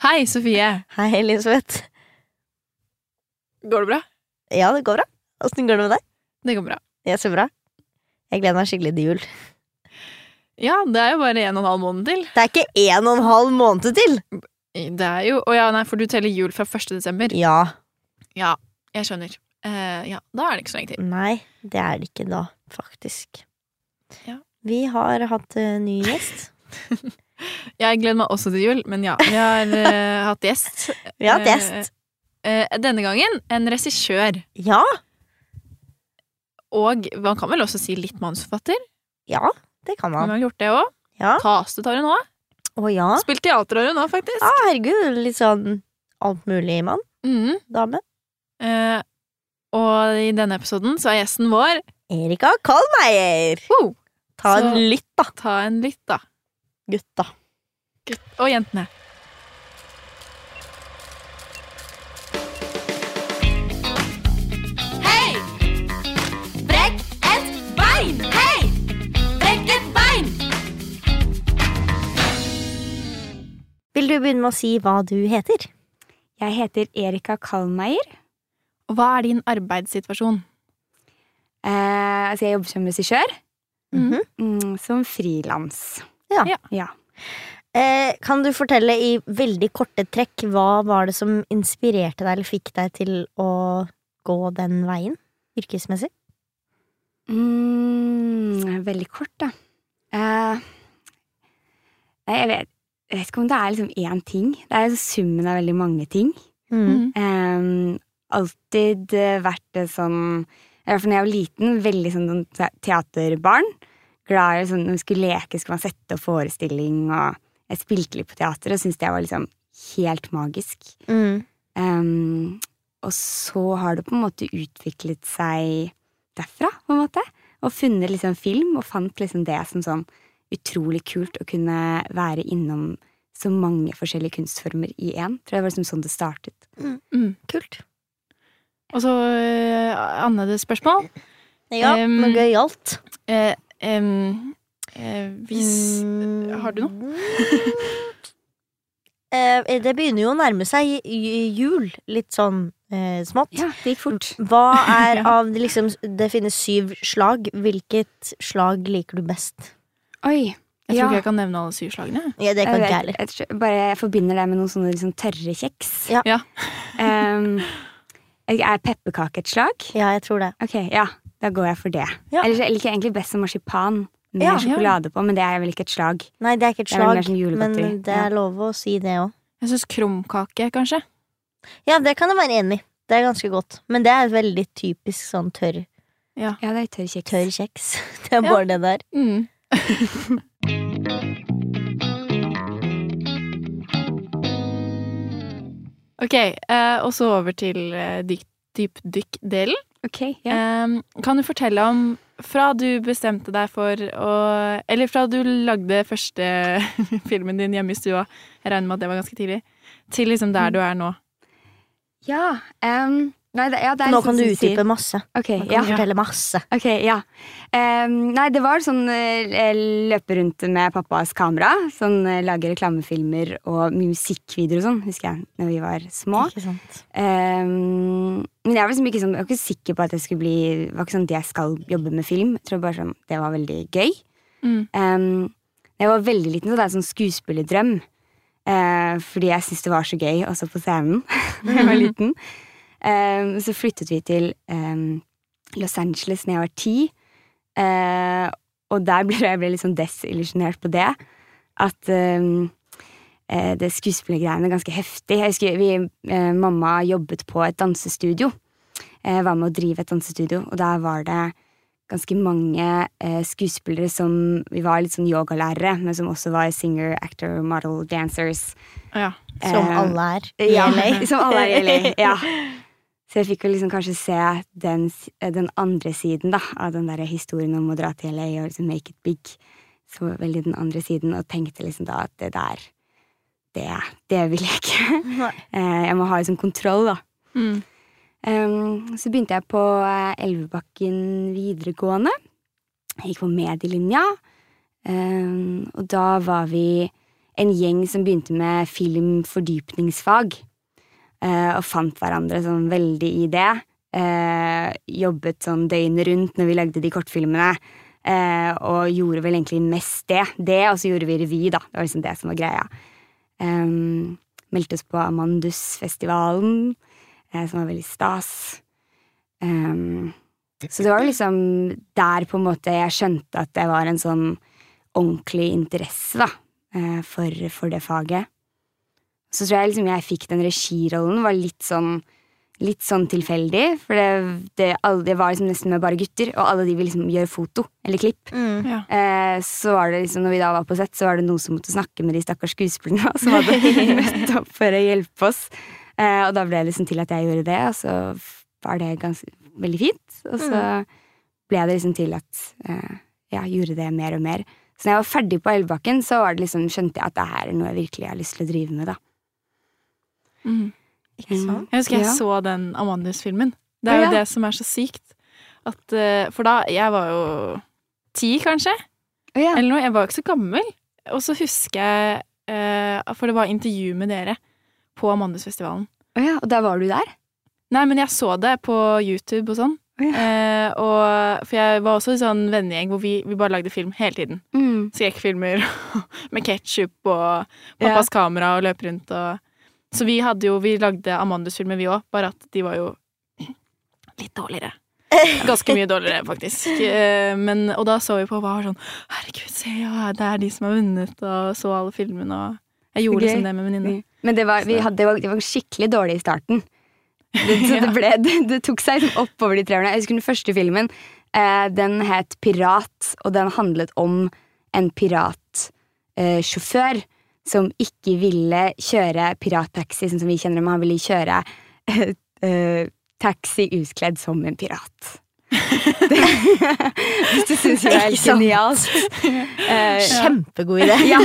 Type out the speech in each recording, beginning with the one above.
Hei, Sofie. Hei, Elisabeth. Går det bra? Ja, det går bra. Åssen går det med deg? Det går bra. Ja, så bra. Jeg gleder meg skikkelig til jul. Ja, det er jo bare en og en halv måned til. Det er ikke en og en halv måned til! Det er jo Å ja, nei, for du teller jul fra 1. desember. Ja. Ja, jeg skjønner. Eh, ja, da er det ikke så lenge til. Nei, det er det ikke da, faktisk. Ja. Vi har hatt uh, ny gjest. Jeg gleder meg også til jul, men ja, vi har uh, hatt gjest. Vi har hatt gjest. Uh, uh, denne gangen en regissør. Ja. Og man kan vel også si litt manusforfatter? Ja, det kan Hun man. har gjort det òg. Ja. Castet har hun òg. Å ja. Spilt teater har hun òg, faktisk. Ja, herregud. Litt sånn alt mulig mann. Mm. Dame. Eh, og i denne episoden så er gjesten vår Erika Kallmeier! oh, Ta en Så- lytt, da, Ta en lytt, da. gutta. Gutt og jentene. Hei! Brekk et bein! Hei! Brekk et bein! Vil du begynne med å si hva du heter? Jeg heter Erika Kalmeier. Og hva er din arbeidssituasjon? Eh, altså jeg jobber som regissør. -hmm. Mm, som frilans. Ja. Ja. ja. Eh, kan du fortelle i veldig korte trekk hva var det som inspirerte deg eller fikk deg til å gå den veien yrkesmessig? Mm, veldig kort, da. Eh, jeg, vet, jeg vet ikke om det er liksom én ting. Det er summen av veldig mange ting. Mm. Eh, alltid eh, vært det sånn I hvert fall da jeg var liten, veldig sånn te- teaterbarn. Glad i sånn når vi skulle leke, skulle man sette opp forestilling, og jeg spilte litt på teater og syntes det var liksom helt magisk. Mm. Um, og så har det på en måte utviklet seg derfra, på en måte. Og funnet liksom film, og fant liksom det som sånn utrolig kult å kunne være innom så mange forskjellige kunstformer i én. Tror jeg var liksom sånn det startet. Mm. Kult. Og så uh, annerledes spørsmål. Ja, Um, noe gøyalt. Uh, em, eh, hvis Mm. Har du noe? Eh, det begynner jo å nærme seg jul, litt sånn eh, smått. Ja, det gikk fort. Hva er av liksom Det finnes syv slag. Hvilket slag liker du best? Oi. Jeg tror Ja. ikke jeg kan nevne alle syv slagene. Ja, det kan Jeg, jeg heller. jeg, bare jeg forbinder det med noen sånne liksom tørre kjeks. Ja. Ja. um, er pepperkake et slag? Ja, jeg tror det. Ok, ja. Da går jeg for det. Ja. Eller så jeg liker egentlig best som marsipan med Ja. sjokolade på, men det er vel ikke et slag. Nei, det er ikke et Det er slag, som men det er lov å si det òg. Jeg syns krumkake, kanskje. Ja, det kan jeg være enig i. Det er ganske godt. Men det er veldig typisk sånn tørr, Ja. Ja, det er tørr kjeks. tørr kjeks. Det er Ja. bare det der. Mm. ok, eh, og så over til eh, dypdykk-delen. Ok, ja. eh, kan du fortelle om fra du bestemte deg for å Eller fra du lagde første filmen din hjemme i stua, jeg regner med at det var ganske tidlig, til liksom der du er nå. Ja, ehm, nei, det, ja, det er Nå kan du utdype masse. Okay, Nå kan ja. du fortelle masse. Ok, ja. Um, nei, det var sånn eh, løpe rundt med pappas kamera. Sånn eh, lage reklamefilmer og musikkvideoer og sånn, husker jeg, når vi var små. Ikke sant? Um, men jeg var liksom ikke, sånn, jeg var ikke sikker på at jeg skulle bli Det var ikke sånn at jeg skal jobbe med film. Jeg tror bare sånn, det var veldig gøy. Mm. Um, jeg var veldig liten, så det er en sånn skuespillerdrøm. Uh, fordi jeg syntes det var så gøy også på scenen da jeg var liten. Um, så flyttet vi til um, Los Angeles da jeg var ti. Eh, og der ble jeg ble litt sånn desillusjonert på det. At eh, det skuespillergreiene er ganske heftig. Jeg husker vi, eh, Mamma jobbet på et dansestudio. Jeg var med å drive et dansestudio, og der var det ganske mange eh, skuespillere som Vi var litt sånn yogalærere, men som også var singer, actor, model, dancers. Ja. Som Eh, alle er i ja, Som alle er i LA, ja. Så jeg fikk jo liksom kanskje se den, den andre siden da, av den der historien om å dra til LA og liksom make it big. Så veldig den andre siden, og tenkte liksom da at det der Det, det vil jeg ikke. Eh, jeg må ha liksom kontroll, da. Mm. Um, så begynte jeg på eh, Elvebakken videregående. Jeg gikk på medielinja. Um, og da var vi en gjeng som begynte med filmfordypningsfag. Eh, og fant hverandre sånn veldig i det. Eh, jobbet sånn døgnet rundt når vi lagde de kortfilmene. Eh, og gjorde vel egentlig mest det. Det, og så gjorde vi revy, da. Det var liksom det som var greia. Um, meldte oss på Amandusfestivalen, eh, som var veldig stas. Um, så det var liksom der på en måte jeg skjønte at det var en sånn ordentlig interesse, da, for, for det faget. Så tror jeg liksom jeg fikk den regirollen, var litt sånn Litt sånn tilfeldig, for det, det, det var liksom nesten med bare gutter, og alle de ville liksom gjøre foto eller klipp. Mm. Ja. Eh, så var det liksom, når vi da var på sett, så var det noen som måtte snakke med de stakkars skuespillerne som hadde møtt opp for å hjelpe oss. Eh, og da ble det liksom til at jeg gjorde det, og så var det ganske, veldig fint. Og så ble det liksom til at eh, jeg gjorde det mer og mer. Så når jeg var ferdig på Elvebakken, så var det liksom, skjønte jeg at det her er noe jeg virkelig har lyst til å drive med. da. Mhm. Ikke sant? Jeg husker jeg Ja. så den Amandus-filmen. Det er jo ja. det som er så sykt. At, eh, for da Jeg var jo ti, kanskje. Ja. Eller noe. Jeg var jo ikke så gammel. Og så husker jeg eh, For det var intervju med dere på Amandusfestivalen. Å ja, og der var du der? Nei, men jeg så det på YouTube og sånn. Ja. Eh, og, for jeg var også i sånn vennegjeng hvor vi, vi bare lagde film hele tiden. Mm. Skrekkfilmer med ketsjup og pappas kamera og løp rundt og Så vi hadde jo Vi lagde Amandus-filmer, vi òg, bare at de var jo litt dårligere. Ganske mye dårligere, faktisk. Eh, Men, og da så vi på og var sånn Herregud, se, ja, det er de som har vunnet, og så alle filmene, og Jeg gjorde okay. liksom det med venninne. Men det var, vi hadde, det, var, det var skikkelig dårlig i starten. Det, så det, ble, det, tok seg liksom oppover de tre årene. Jeg husker den første filmen. Eh, den het Pirat, og den handlet om en piratsjåfør eh, som ikke ville kjøre pirattaxi, sånn som vi kjenner dem. han ville kjøre eh, taxi utkledd som en pirat. Det, det syns jeg er helt genialt. Uh, Kjempegod idé. ja.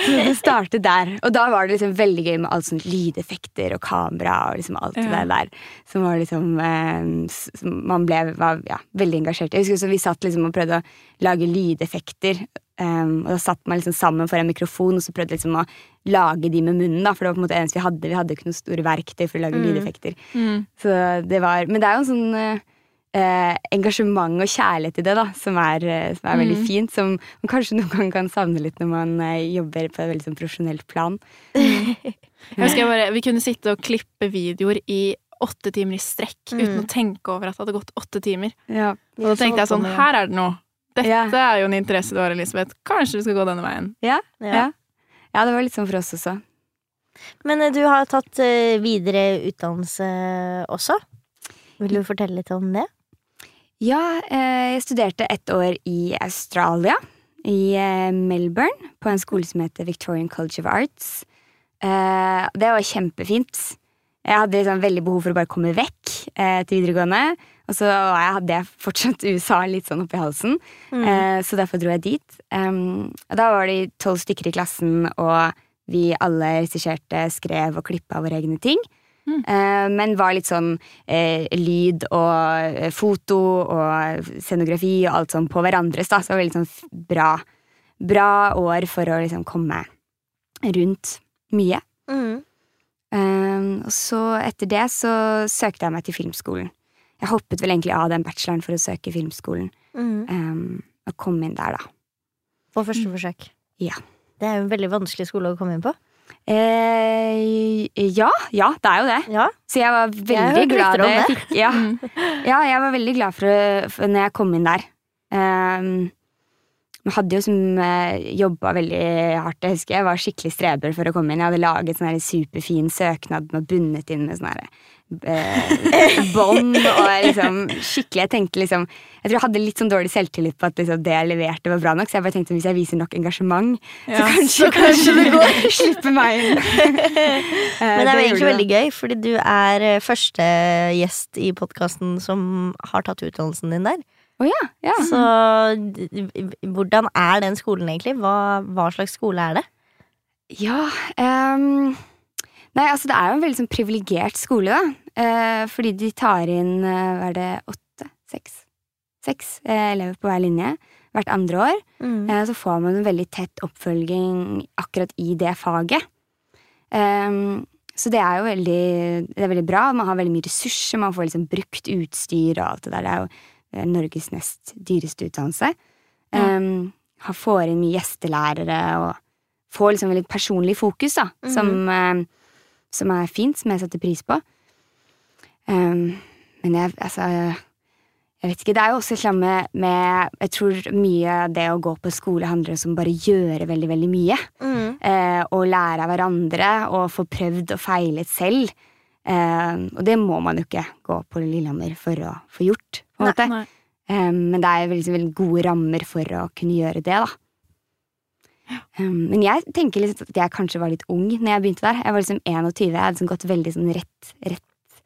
Så det startet der. Og da var det liksom veldig gøy med alt sånn lydeffekter og kamera og liksom alt det der. Som var liksom eh, Man ble var, ja, veldig engasjert. Jeg husker også Vi satt liksom og prøvde å lage lydeffekter. Um, og da satt man liksom sammen for en mikrofon og så prøvde liksom å lage de med munnen. da For det var på en måte eneste vi hadde. Vi hadde ikke noen store verktøy for å lage Mm. lydeffekter. Mm. Så det var, men det er jo en sånn eh, eh, engasjement og kjærlighet i det, da, som er, eh, som er veldig Mm. fint. Som man kanskje noen ganger kan savne litt når man eh, jobber på et veldig sånn profesjonelt plan. Jeg husker jeg bare, Vi kunne sitte og klippe videoer i åtte timer i strekk uten Mm. å tenke over at det hadde gått åtte timer. Ja. Og da tenkte jeg sånn, her er det noe. Dette Ja. er jo en interesse du har, Elisabeth. Kanskje du skal gå denne veien. Ja. Ja. Ja. ja, det var litt sånn for oss også. Men eh, du har tatt eh, videre utdannelse også. Vil du fortelle litt om det? Ja, eh, jeg studerte ett år i Australia, i Melbourne, på en skole som heter Victorian College of Arts. Eh, det var kjempefint. Jeg hadde liksom veldig behov for å bare komme vekk eh, til videregående. Og så hadde jeg fortsatt USA litt sånn oppi halsen, eh, så derfor dro jeg dit. Um, og da var det tolv stykker i klassen, og vi alle regisserte, skrev og klippa våre egne ting. Mm. Eh, men var litt sånn eh, lyd og eh, foto og scenografi og alt sånn på hverandres, da. Så det var veldig sånn bra, bra år for å liksom komme rundt mye. Mm. Um, og så etter det så søkte jeg meg til filmskolen. Jeg hoppet vel egentlig av den bacheloren for å søke filmskolen. Mm. Um, og kom inn der, da. På første forsøk. Ja. Det er jo en veldig vanskelig skole å komme inn på. Eh, ja, ja, det er jo det. Ja. Så jeg var veldig jeg glad jeg det. fikk ja, ja, jeg var veldig glad for, for når jeg kom inn der. Um, jeg hadde jo som uh, jobba veldig hardt. Jeg husker jeg var skikkelig streber for å komme inn. Jeg hadde laget sånn superfin søknad med bundet inn med sånn her eh, bånd og liksom skikkelig Jeg tenkte liksom Jeg tror jeg hadde litt sånn dårlig selvtillit på at liksom, det jeg leverte, var bra nok. Så jeg bare tenkte hvis jeg viser nok engasjement, Ja. så kanskje, kanskje det går. Slippe meg inn. Eh, Men det er jo egentlig veldig gøy, fordi du er eh, første gjest i podkasten som har tatt utdannelsen din der. Å ja, ja. Så hvordan er den skolen egentlig? Hva, hva slags skole er det? Ja um, Nei, altså det er jo en veldig sånn privilegert skole, da. Uh, fordi de tar inn, uh, hva er det, åtte? Seks? Seks uh, elever på hver linje. hvert andre år. Mm. Så får man en veldig tett oppfølging akkurat i det faget. Um, så det er jo veldig, det er veldig bra. Man har veldig mye ressurser, man får liksom brukt utstyr og alt det der. Det er jo Norges nest dyreste utdannelse. Ja. Ehm, har- får inn mye gjestelærere og får liksom veldig personlig fokus, da. som, um, som er fint, som jeg setter pris på. Um, men jeg, altså Jeg vet ikke. Det er jo også et med, med Jeg tror mye av det å gå på skole handler om bare gjøre veldig, veldig mye. Mm. Uh, og lære av hverandre og få prøvd og feilet selv. Uh, og det må man jo ikke gå på Lillehammer for å få gjort. På en måte. Nei. Eh, men det er veldig, veldig gode rammer for å kunne gjøre det, da. Um, men jeg tenker liksom at jeg kanskje var litt ung når jeg begynte der. Jeg var liksom 21. Jeg hadde liksom gått veldig sånn rett, rett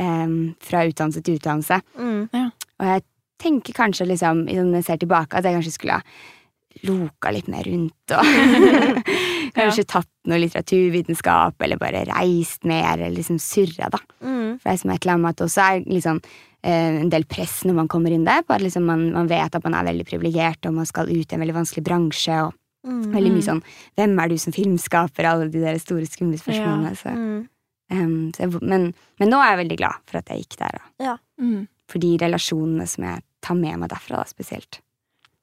um, fra utdannelse til utdannelse. Mm. Og jeg tenker kanskje liksom, når jeg ser tilbake, at jeg kanskje skulle ha loka litt mer rundt og kanskje tatt noe litteraturvitenskap, eller bare reist mer, eller liksom surra, da. Mm. For det er som et eller annet med at det også er liksom, eh, en del press når man kommer inn der, på at liksom man, man vet at man er veldig privilegert, og man skal ut i en veldig vanskelig bransje, og Mm. veldig mye sånn Hvem er du som filmskaper? Alle de der store, skumle spørsmålene. Så, Mm. Um, så jeg, men, men nå er jeg veldig glad for at jeg gikk der, da. Mm. For de relasjonene som jeg tar med meg derfra, da, spesielt.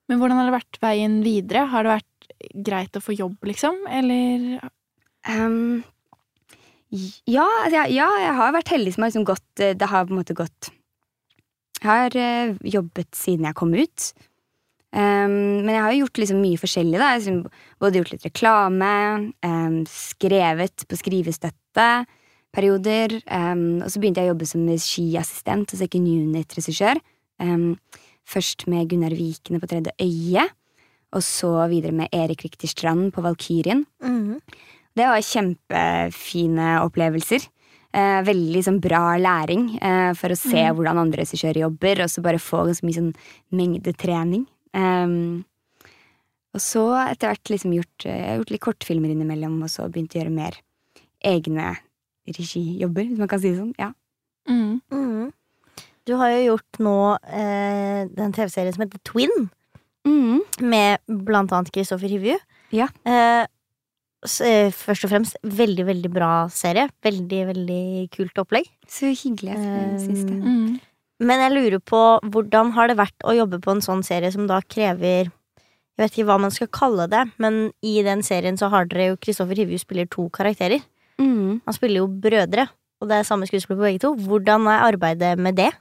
Men hvordan har det vært veien videre? Har det vært greit å få jobb, liksom? Eller um, ja, altså, ja, jeg har vært heldig som har liksom gått eh, Det har på en måte gått Jeg har uh, jobbet siden jeg kom ut. Um, men jeg har jo gjort liksom mye forskjellig. da Jeg har liksom Både gjort litt reklame, um, skrevet på skrivestøtte perioder. Um, og så begynte jeg å jobbe som skiassistent, og second unit-regissør. Um, først med Gunnar Vikene på Tredje øye, og så videre med Erik Rikter Strand på Valkyrien. Mm. Det var kjempefine opplevelser. Eh, veldig sånn bra læring eh, for å se hvordan andre regissører jobber, og så bare få ganske mye sånn mengdetrening. Um, og så etter hvert liksom gjort, eh, jeg har gjort litt kortfilmer innimellom, og så begynt å gjøre mer egne regijobber, hvis man kan si det sånn. Ja. mm. Mm. Du har jo gjort nå eh, den TV-serien som heter Twin, Mm. med blant annet Kristoffer Hivju. Ja. Eh, eh, først og fremst veldig, veldig bra serie. Veldig, veldig kult opplegg. Så hyggelig at du syns det. Mm. Men jeg lurer på hvordan har det vært å jobbe på en sånn serie som da krever Jeg vet ikke hva man skal kalle det, men i den serien så har dere jo Kristoffer Hivju spiller to karakterer. Mm. Han spiller jo brødre, og det er samme skuespiller på begge to. Hvordan er arbeidet med det?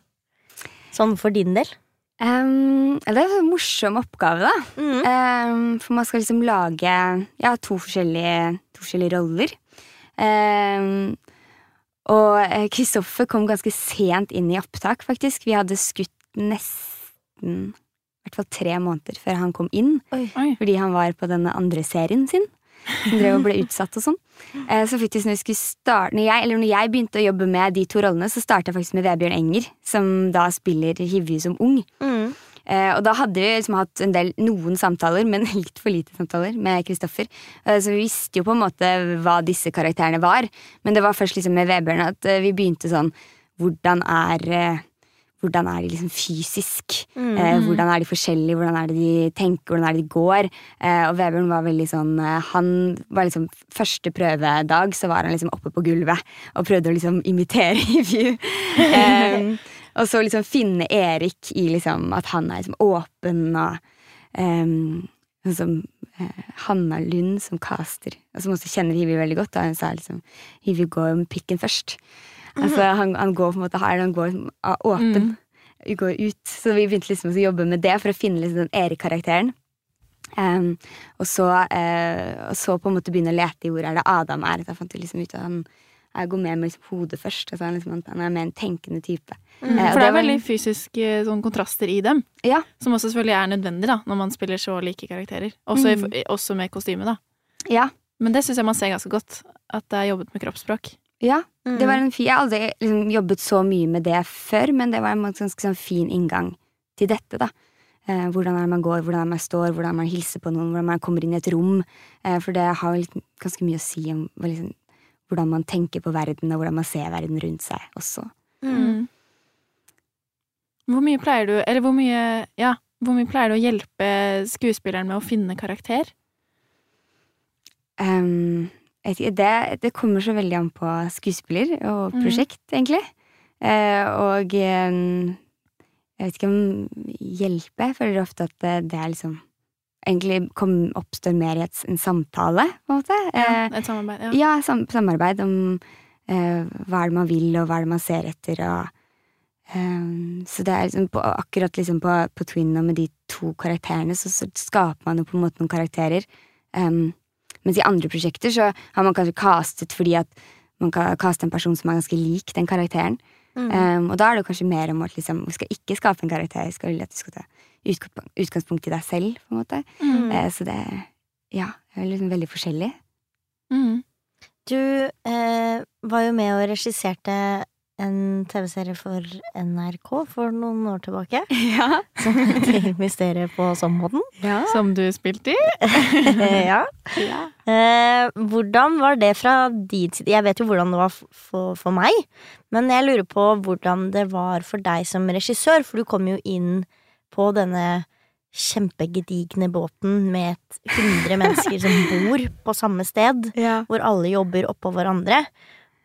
Sånn for din del? Um, det er en morsom oppgave, da. Mm. Um, for man skal liksom lage ja, to, forskjellige, to forskjellige roller. Um, og eh, Kristoffer kom ganske sent inn i opptak, faktisk. Vi hadde skutt nesten i hvert fall tre måneder før han kom inn. Oi. Fordi han var på denne andre serien sin. Som drev og ble utsatt og sånn. Eh, Så faktisk når, starte, når, jeg, eller når jeg begynte å jobbe med de to rollene, så starta jeg faktisk med Vebjørn Enger, som da spiller Hivju som ung. Mm. Eh, og da hadde vi liksom hatt en del, noen samtaler, men litt for lite samtaler, med Kristoffer. Eh, så vi visste jo på en måte hva disse karakterene var. Men det var først liksom med Vebjørn at vi begynte sånn Hvordan er hvordan er de liksom fysisk? Eh, hvordan er de forskjellige? Hvordan er det de tenker? Hvordan er det de går? Eh, og Vebjørn var veldig sånn eh, Han var liksom Første prøvedag så var han liksom oppe på gulvet og prøvde å liksom imitere Hivju. eh, og så liksom finne Erik i liksom at han er liksom åpen og Sånn som eh, Hanna Lund som caster, og som også kjenner Hivju veldig godt. Da hun sa liksom Hivju går med pikken først. Altså, han, han går på en måte her, han går åpen. Mm. Går ut. Så vi begynte liksom å jobbe med det for å finne liksom den Erik-karakteren. Um, og, så, eh, og så på en måte begynne å lete i hvor er det Adam er. Da fant vi liksom ut at han jeg går med med liksom hodet først. Altså, han, liksom, han er mer en tenkende type. Mm, For det er veldig fysiske sånn, kontraster i dem, Ja, som også selvfølgelig er nødvendig da, når man spiller så like karakterer. Også, Mm. i, også med kostyme, da. ja, Men det syns jeg man ser ganske godt, at det er jobbet med kroppsspråk. Ja. Mm. Det var en fin, jeg har aldri liksom, jobbet så mye med det før, men det var en ganske sånn fin inngang til dette. da. Eh, hvordan er det man går, hvordan er det man står, hvordan man hilser på noen, hvordan man kommer inn i et rom. Eh, for det har litt, ganske mye å si om liksom, hvordan man tenker på verden, og hvordan man ser verden rundt seg også. Mm. Hvor mye pleier du Eller hvor mye Ja, hvor mye pleier du å hjelpe skuespilleren med å finne karakter? Vet ikke, det, det kommer så veldig an på skuespiller og prosjekt, prosjekt, egentlig. Eh, og jeg vet ikke om hjelpe. Jeg føler ofte at det, det er liksom Egentlig kom, oppstår mer i et, en samtale, på en måte. Eh, Et samarbeid? Ja. ja, sam, samarbeid om eh, hva er det man vil, og hva er det man ser etter, og Så det er liksom på, akkurat liksom på, på Twin og med de to karakterene, så, så skaper man jo på en måte noen karakterer. Ehm, mens i andre prosjekter så har man kanskje castet fordi at man kan caste en person som er ganske lik den karakteren. Mm. Um, og da er det kanskje mer om at liksom, vi skal ikke skape en karakter, vi skal, at du skal ta utgangspunkt, utgangspunkt i deg selv, på en måte. Mm. Uh, så det ja, det er liksom veldig forskjellig. Mm. Du eh, var jo med og regisserte en TV-serie for NRK for noen år tilbake. Ja. Som heter Mysteriet på Sommermåten. Som du spilte i? ja. Eh, hvordan var det fra din side? Jeg vet jo hvordan det var for, for meg, men jeg lurer på hvordan det var for deg som regissør, for du kom jo inn på denne kjempegedigne båten med et hundre mennesker som bor på samme sted, Ja. hvor alle jobber oppå hverandre,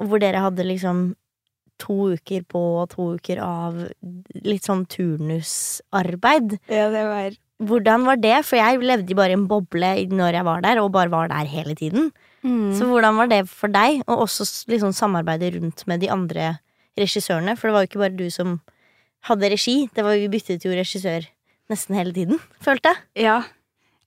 og hvor dere hadde liksom to uker på og to uker av litt sånn turnusarbeid. ja, det var Hvordan var det? For jeg levde jo bare i en boble når jeg var der, og bare var der hele tiden. mm. Så hvordan var det for deg, og også liksom samarbeidet rundt med de andre regissørene? For det var jo ikke bare du som hadde regi, det var, vi byttet jo regissør nesten hele tiden, følte jeg. Ja.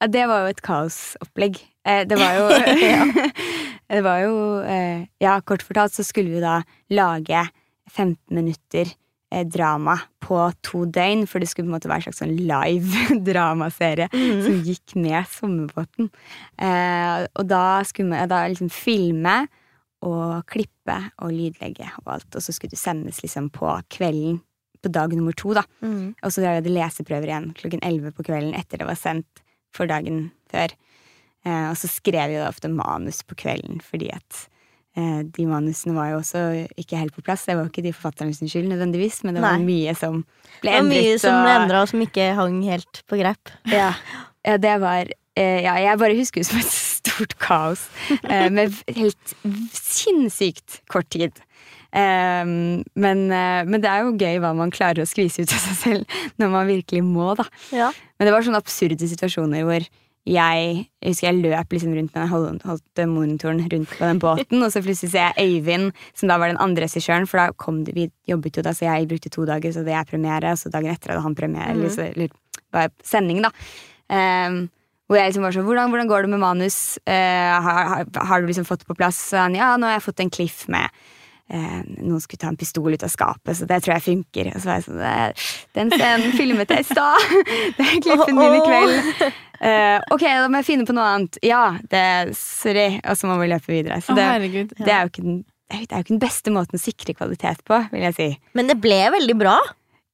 ja, det var jo et kaosopplegg. Eh, det var jo Det var jo eh, Ja, kort fortalt så skulle vi da lage 15 minutter eh, drama på to døgn, for det skulle på en måte være en slags sånn live dramaserie som gikk med Sommerbåten. Eh, og da skulle man da liksom filme og klippe og lydlegge og alt, og så skulle det sendes liksom på kvelden på dag nummer to, da. Mm. Og så hadde jeg leseprøver igjen klokken 11 på kvelden etter det var sendt for dagen før. Eh, og så skrev jeg da ofte manus på kvelden, fordi at de manusene var jo også ikke helt på plass. Det var jo ikke de forfatternes skyld nødvendigvis, men det var Nei. mye som ble endret. Det var mye som ble endra, og som ikke hang helt på greip. Ja, ja det var eh, Ja, jeg bare husker det som et stort kaos eh, med helt sinnssykt kort tid. Eh, men, eh, men det er jo gøy hva man klarer å skvise ut av seg selv når man virkelig må, da. Ja. Men det var sånne absurde situasjoner hvor jeg, jeg husker jeg løp liksom rundt med den hold- holdt monitoren rundt på den båten, og så plutselig ser jeg Øyvind, som da var den andre regissøren, for da kom det, vi jobbet jo da, så jeg brukte to dager, så det er premiere, og så dagen etter hadde han premiere, mm så, eller bare sending, da. Um, hvor jeg liksom var sånn, hvordan, hvordan går det med manus? Uh, har, har, har du liksom fått på plass? Så han, ja, nå har jeg fått en cliff med noen skulle ta en pistol ut av skapet, så det tror jeg funker. Og så var jeg sånn, "Det- den scenen filmet jeg i stad! Det er klippen min i kveld. Eh, ok, da må jeg finne på noe annet. Ja, det, sorry. Og så må vi løpe videre. Så det, herregud. det, er jo ikke den, det er jo ikke den beste måten å sikre kvalitet på, vil jeg si. Men det ble veldig bra.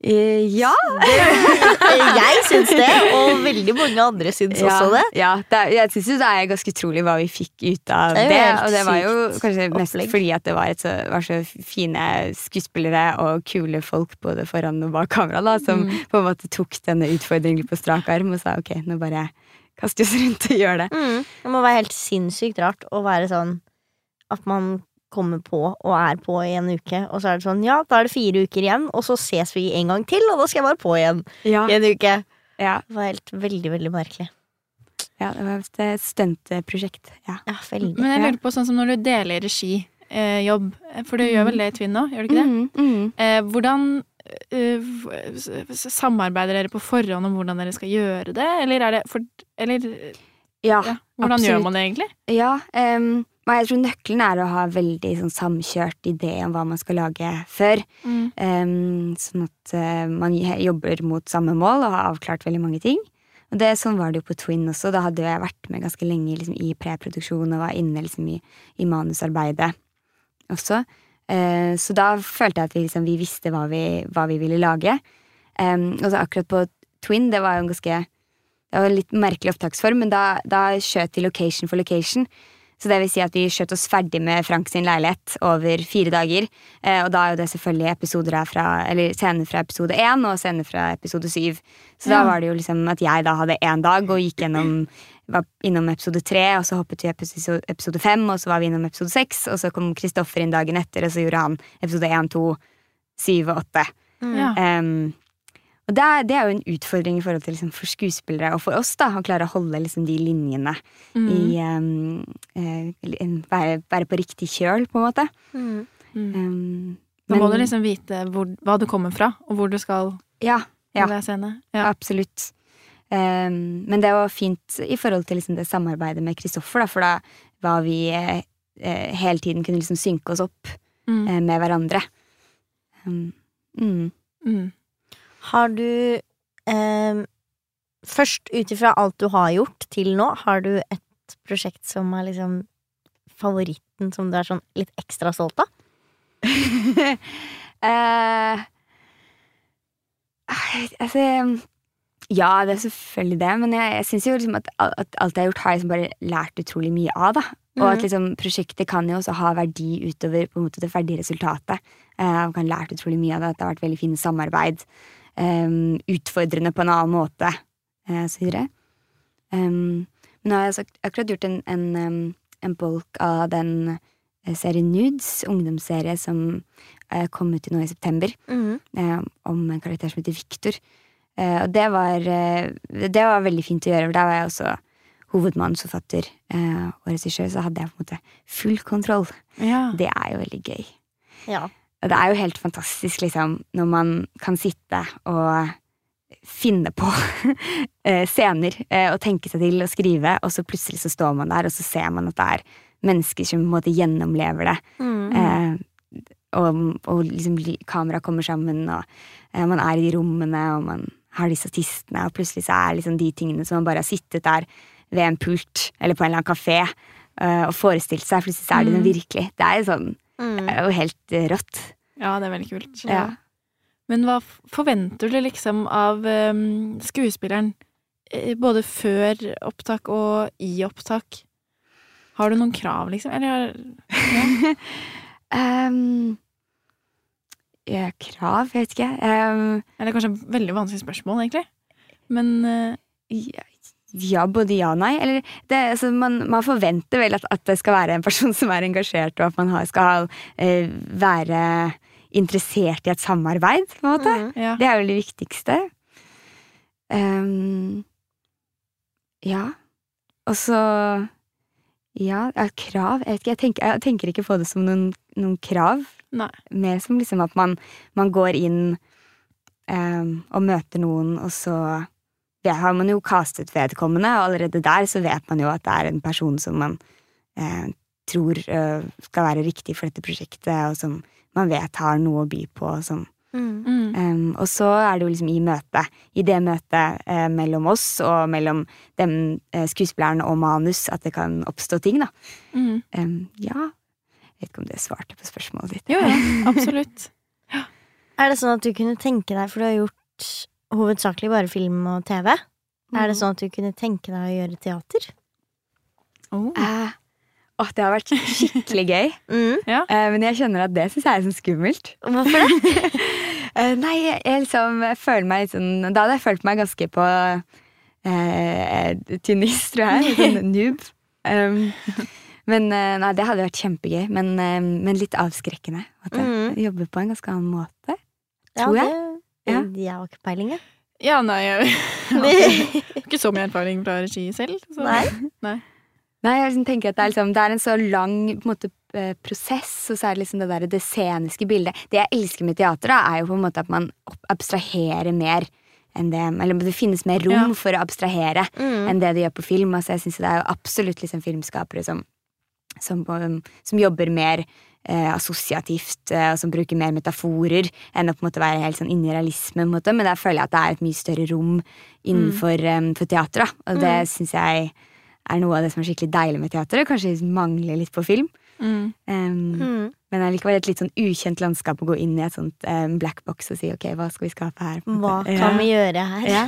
Eh, ja! Jeg syns det, og veldig mange andre syns også det. Ja, det jeg syns det er ganske utrolig hva vi fikk ut av Det det. og det var jo kanskje mest opplegg. fordi at det var, et var så fine skuespillere og kule folk både foran og bak kamera, da, som Mm. på en måte tok denne utfordringen på strak arm og sa ok, nå bare kaster vi oss rundt og gjør det. Mm. Det må være helt sinnssykt rart å være sånn at man kommer på og er på i en uke, og så er det sånn ja, da er det fire uker igjen, og så ses vi en gang til, og da skal jeg bare på igjen Ja, i en uke. ja, Det var helt veldig, veldig merkelig. ja det var et stuntprosjekt. Ja. Ja, veldig. Men jeg lurer på sånn som når du deler regijobb, eh, for du gjør vel det i Twin nå, gjør du ikke det? Mm, mm. Eh, hvordan eh, samarbeider dere på forhånd om hvordan dere skal gjøre det, eller er det for Eller ja. ja, hvordan absolutt. gjør man det egentlig? Ja, em, men jeg tror nøkkelen er å ha veldig sånn, samkjørt idé om hva man skal lage før. Em, sånn at uh, man jobber mot samme mål og har avklart veldig mange ting. Og det, sånn var det jo på Twin også. Da hadde jeg vært med ganske lenge liksom, i preproduksjon og var inne liksom, i, i manusarbeidet også. Uh, så da følte jeg at vi, liksom, vi visste hva vi, hva vi ville lage. Um, og så akkurat på Twin, det var jo en ganske Det var en litt merkelig opptaksform, men da, da skjøt vi location for location. Så det vil si at vi skjøt oss ferdig med Frank sin leilighet over fire dager. Eh, og da er jo det selvfølgelig episoder fra, eller scener fra episode én og scener fra episode syv. Så da var det jo liksom at jeg da hadde én dag og gikk gjennom var innom episode tre, og så hoppet vi episode, episode fem, og så var vi innom episode seks, og så kom Kristoffer inn dagen etter, og så gjorde han episode én, to, syv og åtte. Ja. Um, og det er, det er jo en utfordring i forhold til liksom, for skuespillere og for oss da, å klare å holde liksom, de linjene Mm. i um, uh, være, være på riktig kjøl, på en måte. Mm. Mm. Um, Da må men- du liksom vite hvor, hva du kommer fra, og hvor du skal Ja, ja. i det scene. Ja. absolutt. Um, men det var fint i forhold til liksom, det samarbeidet med Kristoffer, for da var vi uh, hele tiden kunne liksom synke oss opp Mm. eh, med hverandre. Um, mm. Har du eh, Først ut ifra alt du har gjort til nå, har du et prosjekt som er liksom favoritten som du er sånn litt ekstra stolt av? Eh, altså Ja, det er selvfølgelig det, men jeg, jeg syns jo liksom at, at alt jeg har gjort, har jeg liksom bare lært utrolig mye av. da Og at Mhm. liksom prosjektet kan jo også ha verdi utover på en måte det ferdige resultatet. Eh, Jeg kan lært utrolig mye av det, at det har vært veldig fint samarbeid. Utfordrende på en annen måte, eh, så. Um, men nå har jeg sagt, akkurat gjort en, en, en bolk av den eh, serien Nudes, ungdomsserie som eh, kom ut nå i september, eh, om en karakter som heter Victor. Eh, og det var, det var veldig fint å gjøre, for der var jeg også hovedmannsforfatter og regissør, så hadde jeg på en måte full kontroll. Ja. Det er jo veldig gøy. Ja. Det er jo helt fantastisk, liksom, når man kan sitte og finne på eh, scener eh, og tenke seg til å skrive, og så plutselig så står man der, og så ser man at det er mennesker som på en måte gjennomlever det. Mm. Eh, og og liksom kameraet kamera kommer sammen, og eh, man er i de rommene, og man har de statistene, og plutselig så er liksom de tingene som man bare har sittet der ved en pult eller på en eller annen kafé eh, og forestilt seg, plutselig så er det Mm. noe virkelig. Det er jo sånn, Mm. det er jo helt eh, rått. ja, det er veldig kult. Ja. Men hva forventer du liksom av um, skuespilleren, eh, både før opptak og i opptak? Har du noen krav, liksom? Eller ja. um, ja, krav, jeg vet ikke. Um, Eller kanskje et veldig vanskelig spørsmål, egentlig. Men uh, ja, ja, både ja og nei. Eller det, altså, man, man forventer vel at, at det skal være en person som er engasjert, og at man har, skal uh, være interessert i et samarbeid, på en måte. Mm. ja. Det er vel det viktigste. Um, ja. Og så Ja, krav. Jeg, vet ikke, jeg, tenker, jeg tenker ikke på det som noen, noen krav. Nei. Mer som liksom at man, man går inn um, og møter noen, og så det har man jo castet vedkommende, og allerede der så vet man jo at det er en person som man eh, tror eh, skal være riktig for dette prosjektet, og som man vet har noe å by på, og som Mm. Mm. Um, og så er det jo liksom i møtet, i det møtet eh, mellom oss og mellom dem eh, skuespilleren og manus, at det kan oppstå ting, da. Mm. Um, ja. Jeg vet ikke om det svarte på spørsmålet ditt. Jo, ja, absolutt. Er det sånn at du kunne tenke deg, for du har gjort hovedsakelig bare film og TV, er det sånn at du kunne tenke deg å gjøre teater? Oh. Eh, åh, det har vært skikkelig gøy. Mm. Eh, men jeg kjenner at det syns jeg er sånn skummelt. Hvorfor det? Eh, nei, jeg, jeg liksom føler meg litt sånn Da hadde jeg følt meg ganske på eh, tynn is, tror jeg. Sånn noob. Um, men eh, nei, det hadde vært kjempegøy. Men, eh, men litt avskrekkende. At jeg mm. jobber på en ganske annen måte. Ja, Tror det, Ja. Jeg har ikke peiling, jeg. Ja, nei, jeg har ikke så mye erfaring fra regi selv. Så. Nei. Nei, jeg liksom tenker at det er, liksom, det er en så lang på en måte, prosess, og så er det liksom det der det sceniske bildet. Det jeg elsker med teater, da, er jo på en måte at man abstraherer mer enn det Eller det finnes mer rom Ja. for å abstrahere Mm. enn det det gjør på film. Altså, jeg synes det er jo absolutt liksom filmskapere som, som, på- som jobber mer eh, assosiativt, eh, som bruker mer metaforer enn å på en måte være helt sånn inni realisme. På en måte. Men der føler jeg at det er et mye større rom innenfor for teater. Da. Og det syns jeg er noe av det som er skikkelig deilig med teater. og Kanskje mangler litt på film. Mm. Um, Mm. Men allikevel et litt sånn ukjent landskap å gå inn i et sånt um, black box og si ok, hva skal vi skape her? Hva kan kan vi gjøre her? Ja.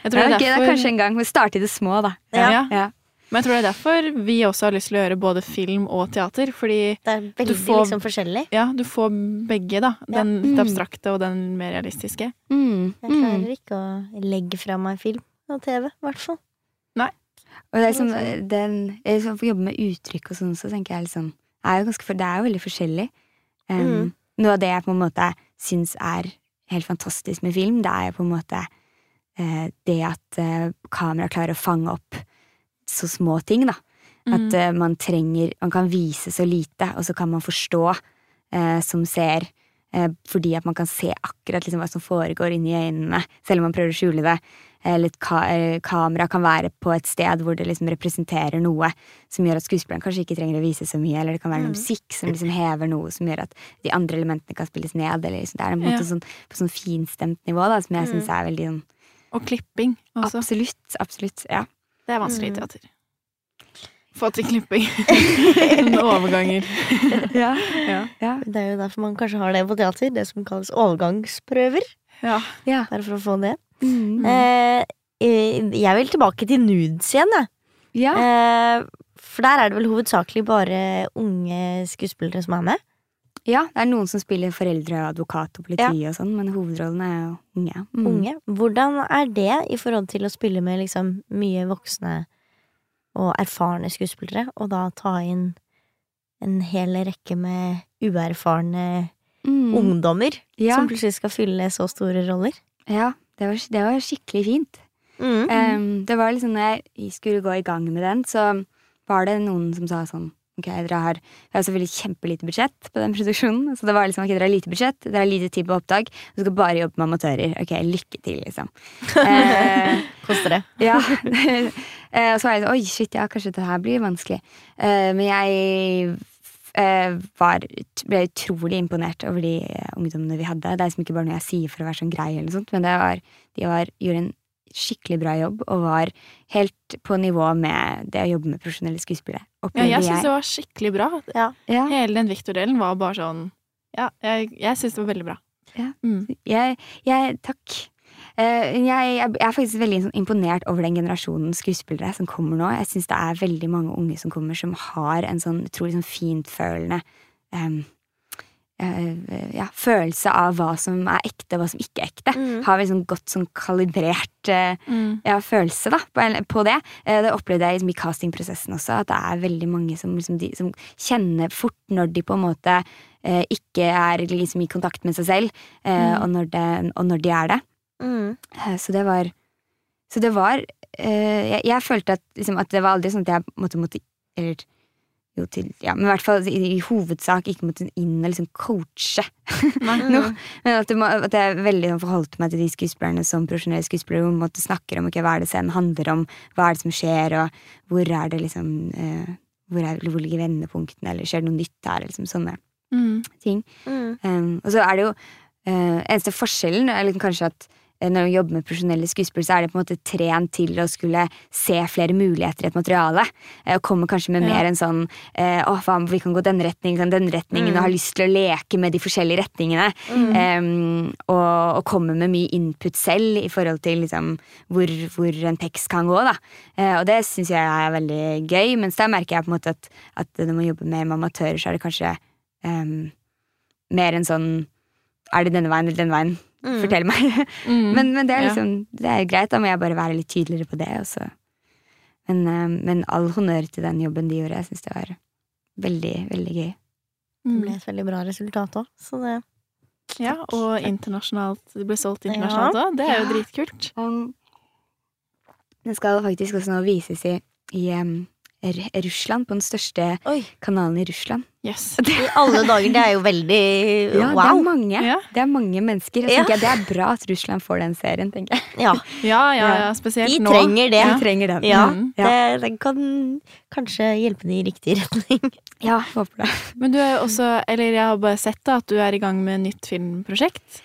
Det tror er, det gøy, det er kanskje en gang. Vi starte i det små, da. Ja. ja. Men jeg tror det er derfor vi også har lyst til å gjøre både film og teater. Fordi Det er veldig får- liksom forskjellig. ja, du får begge, da. Den ja. Mm. abstrakte og den mer realistiske. Mm, Jeg mm. klarer ikke å legge fra meg film og TV, i hvert fall. Og det er liksom, den, jeg liksom får jobbe med uttrykk og sånn, så tenker jeg liksom er jo ganske, Det er jo veldig forskjellig. Um, Mm. Noe av det jeg på en måte syns er helt fantastisk med film, det er jo på en måte eh, det at uh, kamera klarer å fange opp så små ting, da. Mm. At eh, man trenger Man kan vise så lite, og så kan man forstå eh, som ser. Eh, fordi at man kan se akkurat liksom, hva som foregår inni øynene, selv om man prøver å skjule det. Eller et ka eh, kamera kan være på et sted hvor det liksom representerer noe som gjør at skuespilleren kanskje ikke trenger å vise så mye, eller det kan være Mm. musikk som liksom hever noe som gjør at de andre elementene kan spilles ned. Eller liksom, det er en måte Ja. sånn, på sånn finstemt nivå da, som jeg Mm. syns er veldig sånn Og klipping også. Absolutt. Absolutt. Ja. Det er vanskelig i Mm. teater. Få til klipping. Overganger. ja. Ja. ja. Det er jo derfor man kanskje har det på teater, det som kalles overgangsprøver. ja. ja. Bare for å få det. Mm. Eh, eh, jeg vil tilbake til nudes igjen, jeg. ja. Eh, for der er det vel hovedsakelig bare unge skuespillere som er med. Ja, det er noen som spiller foreldre, advokat og politi og sånn, men hovedrollen er jo unge. Mm. Unge. Hvordan er det i forhold til å spille med liksom mye voksne og erfarne skuespillere, og da ta inn en hel rekke med uerfarne Mm. ungdommer Ja, som plutselig skal fylle så store roller? ja det, var, det var skikkelig fint. Mm. Um, det var liksom når jeg skulle gå i gang med den, så var det noen som sa sånn Ok, dere har, det er selvfølgelig kjempelite budsjett på den produksjonen. Så det var liksom, ok, dere har lite budsjett, dere har lite tid på opptak, og skal bare jobbe med amatører. Ok, lykke til, liksom. Eh, Koster det? Ja. Eh, og så var jeg sånn Oi, shit, ja, kanskje det her blir vanskelig. Eh, men jeg eh, var, ble utrolig imponert over de eh, ungdommene vi hadde. Det er liksom ikke bare noe jeg sier for å være sånn grei, eller noe sånt, men det var, de var, gjorde en skikkelig bra jobb og var helt på nivå med det å jobbe med profesjonelle skuespillere. ja, jeg syns det var skikkelig bra. Ja. Ja, Hele den Victor-delen var bare sånn Ja, jeg, jeg syns det var veldig bra. Ja. Mm. jeg, jeg, takk. Eh, jeg, jeg er faktisk veldig sånn imponert over den generasjonen skuespillere som kommer nå. Jeg syns det er veldig mange unge som kommer, som har en sånn utrolig sånn fintfølende eh, ja, følelse av hva som er ekte, og hva som ikke er ekte. Mm. Har sånn godt sånn kalibrert eh, Mm. ja, følelse da, på, på det. Eh, Det opplevde jeg liksom, i castingprosessen også, at det er veldig mange som, liksom, de, som kjenner fort når de på en måte eh, ikke er liksom, i kontakt med seg selv, eh, Mm. og, når det, og når de er det. Mm. Eh, Så det var Så det var eh, jeg, jeg følte at, liksom, at det var aldri sånn at jeg måtte, måtte Eller jo til Ja, men i hvert fall i, i hovedsak ikke måtte inn og liksom coache noe. Men at, må, at jeg veldig forholdt meg til de skuespillerne som profesjonelle skuespillere. Man måtte snakker om okay, hva er det scenen handler om, hva er det som skjer, og hvor er det liksom eh, hvor, er, hvor ligger vendepunktene, eller skjer det noe nytt her? Liksom sånne Mm. ting. Mm. Um, og så er det jo uh, Eneste forskjellen er liksom kanskje at når du jobber med profesjonelle skuespillere, så er det på en måte trent til å skulle se flere muligheter i et materiale. eh, Og kommer kanskje med Ja. mer en sånn eh, Å, faen, vi kan gå denne retningen, denne retningen, Mm. og har lyst til å leke med de forskjellige retningene. Mm. Um, og, og kommer med mye input selv i forhold til liksom, hvor, hvor en tekst kan gå. Da. Uh, og det syns jeg er veldig gøy. Mens der merker jeg på en måte at, at når man jobber mer med amatører, så er det kanskje um, mer en sånn Er det denne veien eller denne veien? Mm. Fortell meg. Mm. men, men det er Ja. liksom Det er greit, da må jeg bare være litt tydeligere på det. Også. Men, um, men all honnør til den jobben de gjorde. Jeg syns det var veldig, veldig gøy. Det Mm. ble et veldig bra resultat òg, så det Ja, og internasjonalt. Det ble solgt internasjonalt òg. Det er jo Ja. dritkult. Um, den skal faktisk også nå vises i, i um, Russland, på den største Oi! kanalen i Russland. Yes. I alle dager, det er jo veldig Ja, det er wow. mange. Ja. Det er mange mennesker. Jeg Ja. tenker, Det er bra at Russland får den serien, tenker jeg. Ja, Ja, ja, ja, de spesielt nå. trenger det. De trenger den. Ja, Mm. det, det kan kanskje hjelpe dem i riktig retning. Ja, håper det. Men du er jo også, eller jeg har bare sett da, at du er i gang med nytt filmprosjekt.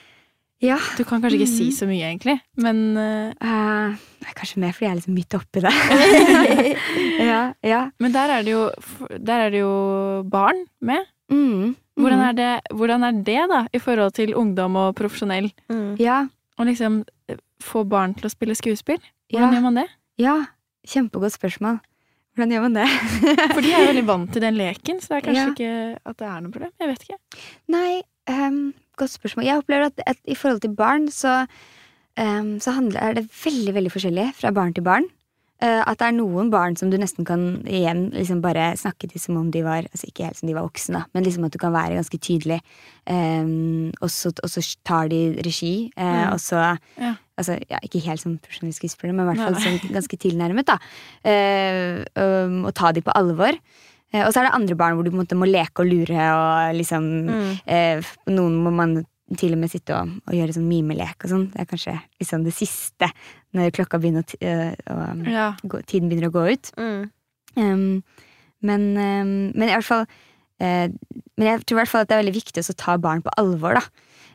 Ja. Du kan kanskje ikke si Mhm. så mye, egentlig, men, uh... eh, det er kanskje mer fordi jeg er liksom midt oppi det. ja, ja. men der, er det jo, der er det jo barn med. Mm, Hvordan mm. er, det, hvordan er det, da, i forhold til ungdom og profesjonell? Mm. Ja, Å liksom eh, få barn til å spille skuespill? ja, Hvordan gjør man det? ja. Kjempegodt spørsmål. Hvordan gjør man det? For de er veldig vant til den leken, så det er kanskje Ja. ikke at det er noe problem. Jeg vet ikke. Nei, ehm, godt spørsmål. Jeg opplever at, at i forhold til barn så, um, så handler, er det veldig veldig forskjellig fra barn til barn. Uh, at det er noen barn som du nesten kan igjen liksom bare snakke til som om de var altså ikke helt som de var voksne, men liksom at du kan være ganske tydelig. Um, og, så, og så tar de regi, uh, Mm. og så Ja. Altså, ja, ikke helt som profesjonell skuespiller, men i hvert fall sånn ganske tilnærmet. da uh, um, Og ta de på alvor. Eh, og så er det andre barn hvor du på en måte må leke og lure, og liksom Mm. eh, Noen må man til og med sitte og, og gjøre sånn mimelek og sånn. Det er kanskje liksom det siste, når klokka begynner å, eh, Ja. gå, tiden begynner å gå ut. Mm. Um, men, um, men i hvert fall uh, Men jeg tror i hvert fall at det er veldig viktig å ta barn på alvor, da.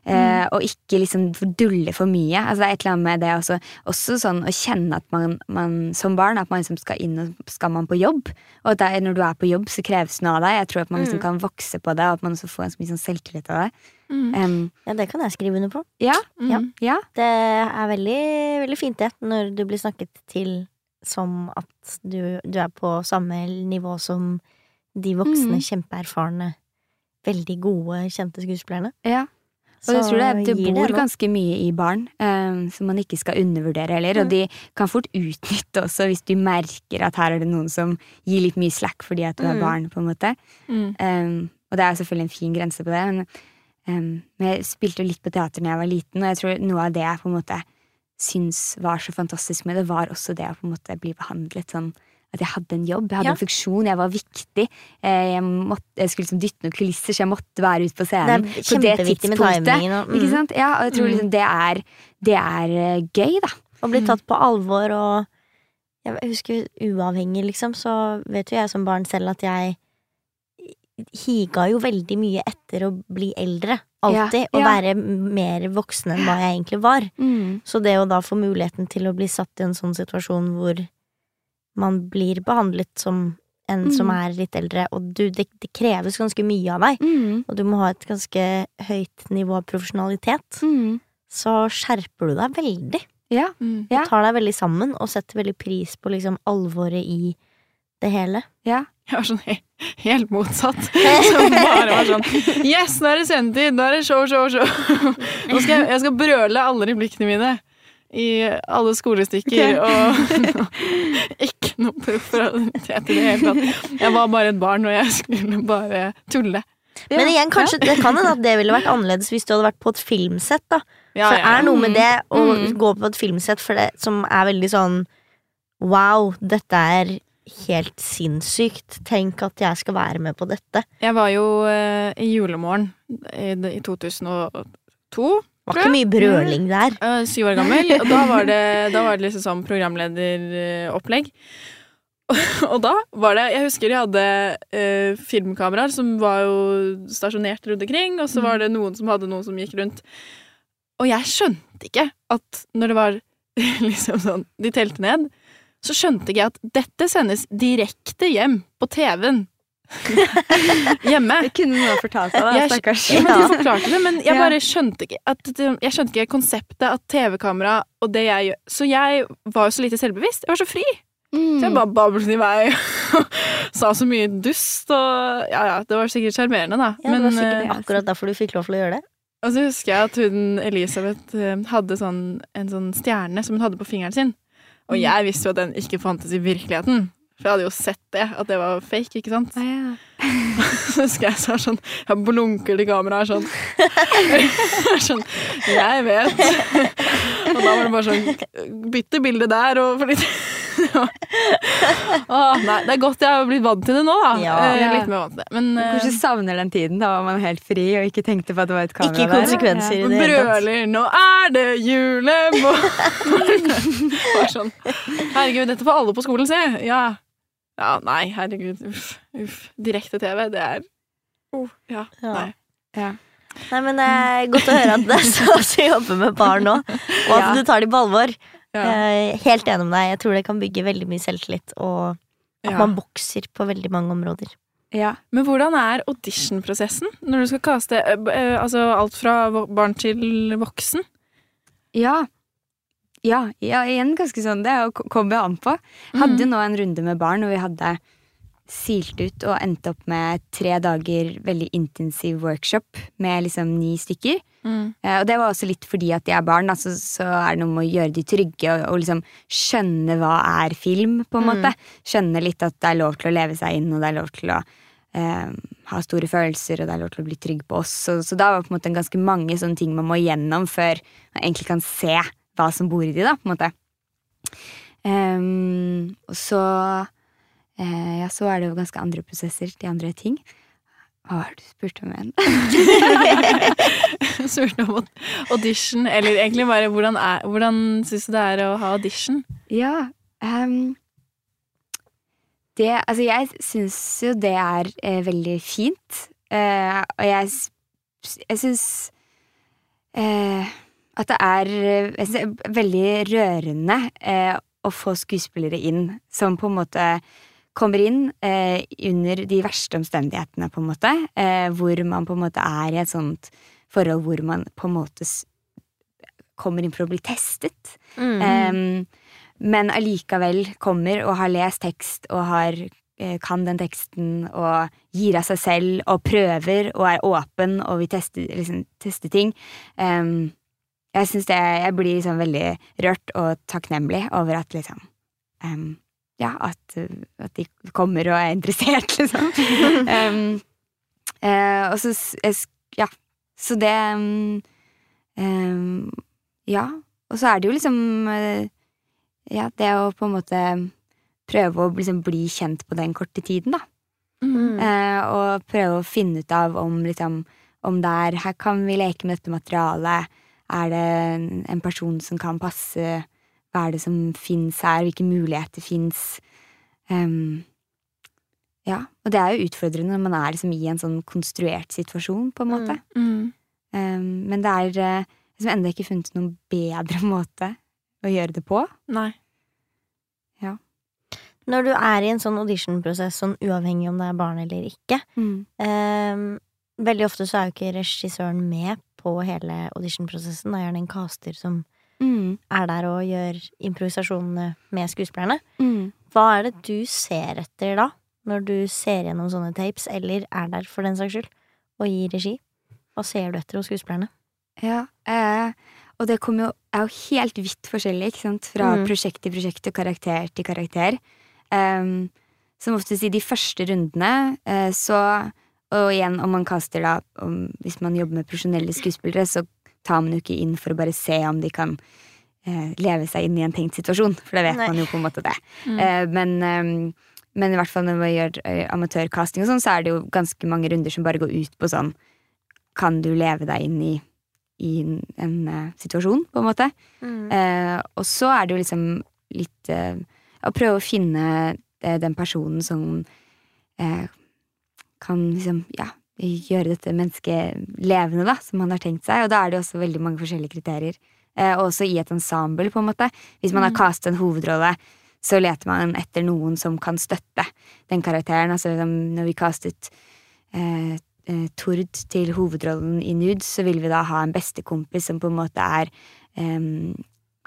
Eh, og ikke liksom dulle for mye. Altså det er et eller annet med det også, også sånn å kjenne at man, man som barn at man liksom skal inn og skal man på jobb. Og at er, når du er på jobb, så kreves det noe av deg. Jeg tror at man liksom Mm. kan vokse på det, og at man også får en så mye sånn selvtillit av det. Mm. Um, Ja, det kan jeg skrive under på. ja, Mm. ja. Det er veldig, veldig fint, det, når du blir snakket til som at du, du er på samme nivå som de voksne, Mhm. kjempeerfarne, veldig gode, kjente skuespillerne. ja. Og jeg tror det, det bor det ganske mye i barn um, som man ikke skal undervurdere heller. Og Mm. de kan fort utnytte også hvis du merker at her er det noen som gir litt mye slack fordi at du er Mm. barn. på en måte. Mm. Um, og det er selvfølgelig en fin grense på det. Men, um, men jeg spilte jo litt på teater da jeg var liten, og jeg tror noe av det jeg på en måte syns var så fantastisk med det, var også det å på en måte bli behandlet sånn at jeg hadde en jobb, jeg hadde Ja. en funksjon, jeg var viktig. Eh, Jeg, måtte, jeg skulle liksom dytte noen kulisser, så jeg måtte være ute på Det scenen. er på det tidspunktet. timingen. mm. Ikke mm, sant? Ja, og jeg tror Mm. liksom det er, det er eh, gøy, da. Å bli tatt på alvor og Jeg husker uavhengig, liksom, så vet jo jeg som barn selv at jeg higa jo veldig mye etter å bli eldre. Alltid. Ja, Og ja. være mer voksen enn hva jeg egentlig var. Så det å da få muligheten til å bli satt i en sånn situasjon hvor man blir behandlet som en som Mm. er litt eldre, og du, det, det kreves ganske mye av deg, Mm. og du må ha et ganske høyt nivå av profesjonalitet, Mm. så skjerper du deg veldig. Ja. Mm. Du tar deg veldig sammen og setter veldig pris på liksom alvoret i det hele. Ja. Jeg var sånn he helt motsatt. Som bare var sånn Yes, nå er det sendetid! Nå er det show, show, show! Nå skal jeg, jeg skal brøle alle replikkene mine i alle skolestykker og Ikke noe profesjonalitet i det hele tatt. Jeg var bare et barn, og jeg skulle bare tulle. Men igjen, kanskje det kan hende at det ville vært annerledes hvis du hadde vært på et filmsett, da. Ja, For det ja, er noe med det å Mm. gå på et filmsett for det, som er veldig sånn Wow, dette er helt sinnssykt. Tenk at jeg skal være med på dette. Jeg var jo eh, i julemorgen i, i 2002. Var ikke mye brøling der. Uh, syv år gammel, og da var det, da var det liksom sånn programlederopplegg. Og da var det Jeg husker de hadde eh, filmkameraer som var jo stasjonert rundt omkring, og så var det noen som hadde noen som gikk rundt. Og jeg skjønte ikke at når det var liksom sånn De telte ned, så skjønte ikke jeg at dette sendes direkte hjem på TV-en. Hjemme. Det kunne noen fortalt deg, da, stakkars. Ja, men de forklarte det, men jeg bare skjønte ikke at Jeg skjønte ikke konseptet at TV-kamera og det jeg gjør Så jeg var jo så lite selvbevisst. Jeg var så fri. Så jeg bare bablet i vei og sa så mye dust og Ja ja, det var sikkert sjarmerende, da. Ja, det var sikkert eh, akkurat derfor du fikk lov til å gjøre det. og så husker jeg at hun Elisabeth eh, hadde sånn, en sånn stjerne som hun hadde på fingeren sin. Og Mm. jeg visste jo at den ikke fantes i virkeligheten. For jeg hadde jo sett det, at det var fake, ikke sant? Ah, ja. Så husker jeg så sånn Jeg blunker til kameraet sånn. sånn Jeg vet. Og da var det bare sånn Bytte bilde der og for litt Åh, nei, det er godt jeg har blitt vant til det nå, da. Ja. Eh, litt mer vant til det. Men du Kanskje savner den tiden da var man helt fri og ikke tenkte på at det var et kamera Ikke der. konsekvenser i det brøler 'Nå er det julemorgen'! Sånn Herregud, dette får alle på skolen se! Ja. Ja, nei, herregud. Uff. uff. Direkte-TV, det er oh, Ja. Ja. Nei. Ja. Nei, men Det er godt å høre at det er så som jobber med barn nå, og at Ja. du tar dem på alvor. Ja. Er helt enig med deg. Jeg tror det kan bygge veldig mye selvtillit, og at Ja. man vokser på veldig mange områder. Ja. Men hvordan er auditionprosessen når du skal kaste eh, eh, altså alt fra barn til voksen? ja. Ja, ja, igjen ganske sånn. Det ko- kommer an på. Hadde jo nå en runde med barn, og vi hadde silt ut og endte opp med tre dager veldig intensiv workshop med liksom ni stykker. Mm. Eh, og det var også litt fordi at de er barn, altså, så, er det noe med å gjøre de trygge og, og liksom skjønne hva er film, på en måte. Skjønne litt at det er lov til å leve seg inn, og det er lov til å eh, ha store følelser, og det er lov til å bli trygg på oss. Så, så da var det på en måte ganske mange sånne ting man må igjennom før man egentlig kan se hva som bor i de, da, på en måte. Um, og så uh, Ja, så er det jo ganske andre prosesser til andre ting. Hva var det du spurte om igjen? Spurte om audition, eller egentlig bare hvordan, er, hvordan syns du det er å ha audition? Ja um, Det Altså, jeg syns jo det er eh, veldig fint. Eh, og jeg, jeg syns eh, at det er eh, synes veldig rørende eh, å få skuespillere inn som på en måte kommer inn eh, under de verste omstendighetene, på en måte. Eh, hvor man på en måte er i et sånt forhold hvor man på en måte kommer inn for å bli testet. Mm. Em, men allikevel kommer og har lest tekst og har, eh, kan den teksten og gir av seg selv og prøver og er åpen og vil teste, liksom, teste ting. Em, jeg syns det, jeg blir liksom veldig rørt og takknemlig over at liksom um, Ja, at, uh, at de kommer og er interessert, liksom. um, uh, og så Ja. Så det um, Ja. Og så er det jo liksom eh, Ja, det å på en måte prøve å liksom bli kjent på den korte tiden, da. Mm. Uh, og prøve å finne ut av om liksom Om det er Her kan vi leke med dette materialet. Er det en, person som kan passe? Hva er det som fins her? Hvilke muligheter fins? ja. Og det er jo utfordrende når man er liksom i en sånn konstruert situasjon, på en måte. Mm. Um, men det er liksom ennå ikke funnet noen bedre måte å gjøre det på. Nei. Ja. Når du er i en sånn auditionprosess, sånn uavhengig om det er barn eller ikke ehm, Veldig ofte så er jo ikke regissøren med på hele auditionprosessen. Det er gjerne en caster som Mm. er der og gjør improvisasjonene med skuespillerne. Mm. Hva er det du ser etter da, når du ser gjennom sånne tapes, eller er der for den saks skyld, og gir regi? Hva ser du etter hos skuespillerne? Ja, eh, og det kommer jo, er jo helt vidt forskjellig, ikke sant? Fra Mm. prosjekt til prosjekt og karakter til karakter. Um, som oftest i de første rundene, eh, så Og igjen, om man kaster da om, Hvis man jobber med profesjonelle skuespillere, så tar man jo ikke inn for å bare se om de kan eh, leve seg inn i en tenkt situasjon, for det vet Nei. man jo på en måte det. Mm. Eh, men, eh, men i hvert fall når man gjør eh, amatørcasting og sånn, så er det jo ganske mange runder som bare går ut på sånn Kan du leve deg inn i, i en, en eh, situasjon, på en måte? Eh, og så er det jo liksom litt eh, Å prøve å finne den personen som eh, kan liksom, ja, gjøre dette mennesket levende, da, som man har tenkt seg. Og da er det også veldig mange forskjellige kriterier. Eh, også i et ensemble, på en måte. Hvis man har castet en hovedrolle, så leter man etter noen som kan støtte den karakteren. Altså liksom, når vi castet eh, eh, Tord til hovedrollen i Nudes, så vil vi da ha en bestekompis som på en måte er em,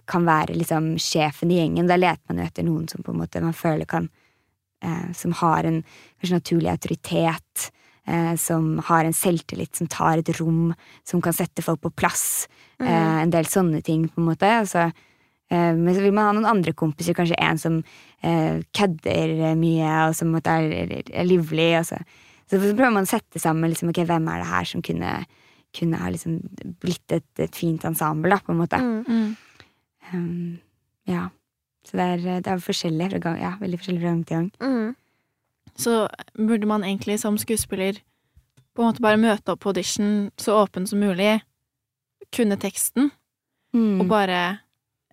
kan være liksom sjefen i gjengen. Da leter man jo etter noen som på en måte man føler kan eh, Som har en kanskje naturlig autoritet. Eh, som har en selvtillit, som tar et rom, som kan sette folk på plass. Eh, en del sånne ting, på en måte. Altså, eh, men så vil man ha noen andre kompiser, kanskje en som eh, kødder mye, og som på en er, er livlig. Og så, så prøver man å sette sammen liksom, okay, hvem er det her som kunne, kunne ha liksom blitt et, et fint ensemble, da, på en måte. Mm. Um, ja. Så det er, det er forskjellig fra gang, ja, veldig forskjellig fra gang til gang. Mm. Så burde man egentlig som skuespiller på en måte bare møte opp på audition så åpen som mulig, kunne teksten, Mm. og bare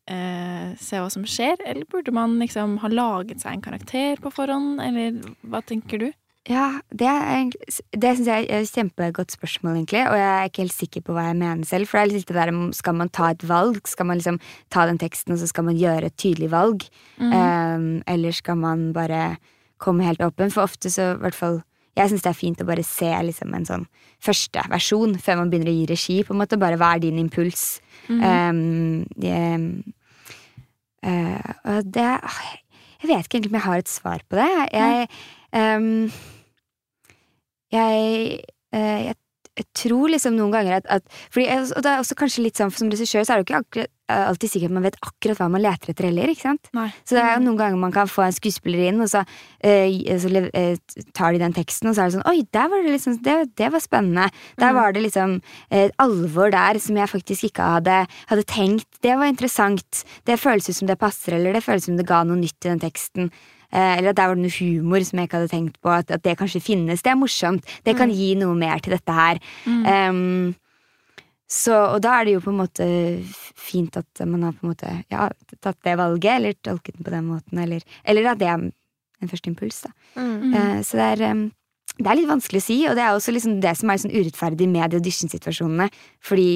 eh, se hva som skjer? Eller burde man liksom ha laget seg en karakter på forhånd, eller hva tenker du? Ja, det, det syns jeg er et kjempegodt spørsmål, egentlig. Og jeg er ikke helt sikker på hva jeg mener selv. For det er litt det der skal man ta et valg? Skal man liksom ta den teksten, og så skal man gjøre et tydelig valg? Mm. Um, eller skal man bare komme helt åpen? For ofte så, i hvert fall Jeg syns det er fint å bare se liksom en sånn første versjon før man begynner å gi regi. på en måte Bare hva er din impuls? Mm. Um, jeg, uh, det ah, Jeg vet ikke egentlig om jeg har et svar på det. Jeg ehm, jeg, uh, jeg, jeg tror liksom noen ganger at, at fordi, Og det er også kanskje litt sånn, som regissør så er det jo ikke eh, alltid sikkert at man vet akkurat hva man leter etter heller. ikke sant? Nei. Så det er jo noen ganger man kan få en skuespiller inn, og så, uh, så eh, tar de den teksten, og så er det sånn Oi, der var det liksom Det, det var spennende. Der var det liksom et alvor der som jeg faktisk ikke hadde, hadde tenkt. Det var interessant. Det føles ut som det passer, eller det føles som det ga noe nytt i den teksten. Eh, eller at der var det noe humor som jeg ikke hadde tenkt på. At, at det kanskje finnes. Det er morsomt. Det kan gi noe mer til dette her. Em, så, og da er det jo på en måte fint at man har på en måte ja, tatt det valget, eller tolket den på den måten, eller, eller at det er en første impuls. Da. Mm. Uh, så det er, um, det er litt vanskelig å si, og det er også liksom det som er sånn urettferdig med de audition-situasjonene. Fordi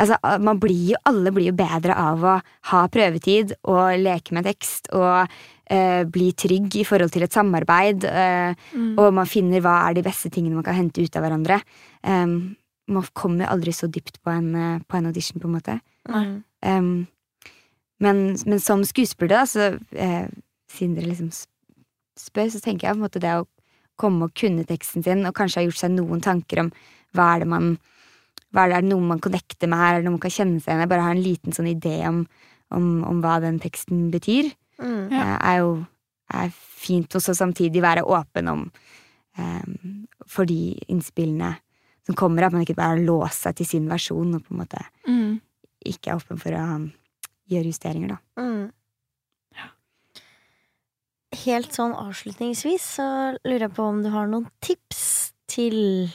altså, man blir jo, alle blir jo bedre av å ha prøvetid og leke med tekst og eh, bli trygg i forhold til et samarbeid. eh, Mm. og man finner hva er de beste tingene man kan hente ut av hverandre. Um, man kommer aldri så dypt på en, eh, på en audition, på en måte. Mm. Um, men, men som skuespiller, da, så eh, siden dere liksom spør, så tenker jeg på en måte det å komme og kunne teksten sin, og kanskje ha gjort seg noen tanker om hva er det man hva er det, er det noe man connecter med her, er det noe man kan kjenne seg igjen i? Bare har en liten sånn idé om, om, om hva den teksten betyr Mm. Ja. eh, er jo er fint, også samtidig være åpen om um, for de innspillene som kommer, at man ikke bare har låst seg til sin versjon og på en måte Mm. ikke er åpen for å um, gjøre justeringer, da. Mm. Helt sånn avslutningsvis så lurer jeg på om du har noen tips til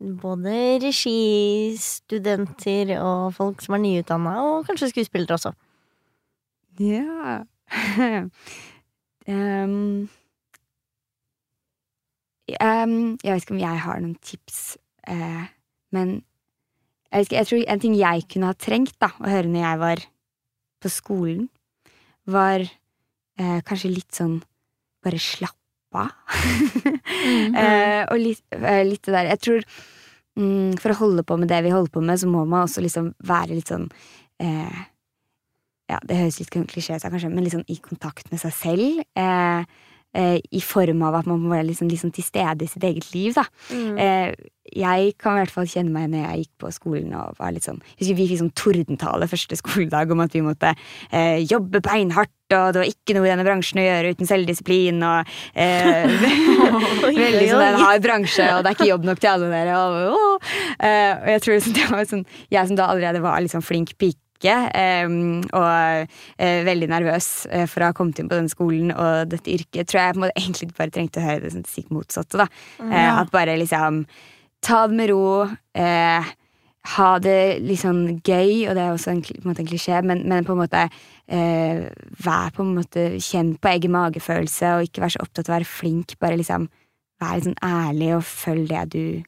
både registudenter og folk som er nyutdanna, og kanskje skuespillere også. Ja um, um, Jeg vet ikke om jeg har noen tips, uh, men jeg, ikke, jeg tror en ting jeg kunne ha trengt da, å høre når jeg var på skolen, var uh, kanskje litt sånn bare slappe mm. eh, og litt, eh, litt det der Jeg tror mm, for å holde på med det vi holder på med, så må man også liksom være litt sånn eh, ja, det høres litt klisjé ut, kanskje, men sånn i kontakt med seg selv. Eh, I form av at man må være liksom, liksom til stede i sitt eget liv. Da. Mm. Eh, jeg kan i hvert fall kjenne meg når jeg gikk på skolen og var litt sånn husker Vi fikk sånn tordentale første skoledag om at vi måtte eh, jobbe beinhardt, og det var ikke noe i denne bransjen å gjøre uten selvdisiplin, og eh, Veldig sånn en hard bransje, og det er ikke jobb nok til alle dere. Og, og, Eh, og jeg tror liksom, det var sånn Jeg som da allerede var sånn flink pike, eh, og eh, veldig nervøs eh, for å ha kommet inn på den skolen og dette yrket, tror jeg på en måte egentlig bare trengte å høre det sånn stikk motsatte. da. Eh, Ja. at bare liksom Ta det med ro. Eh, ha det litt sånn gøy, og det er også en, på en, måte en klisjé, men, men på en måte eh, vær på en måte Kjenn på egen magefølelse, og ikke vær så opptatt av å være flink. Bare liksom vær litt sånn ærlig, og følg det du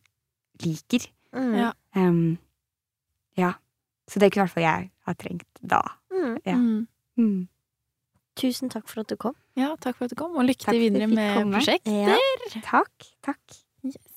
liker. Mm. Ja. Um, ja. Så det kunne i hvert fall jeg ha trengt da. Mm. Ja. Mm. Mm. Tusen takk for at du kom. Ja, takk for at du kom, og lykke til videre med komme. prosjektet. Ja. Takk. Takk. Yes.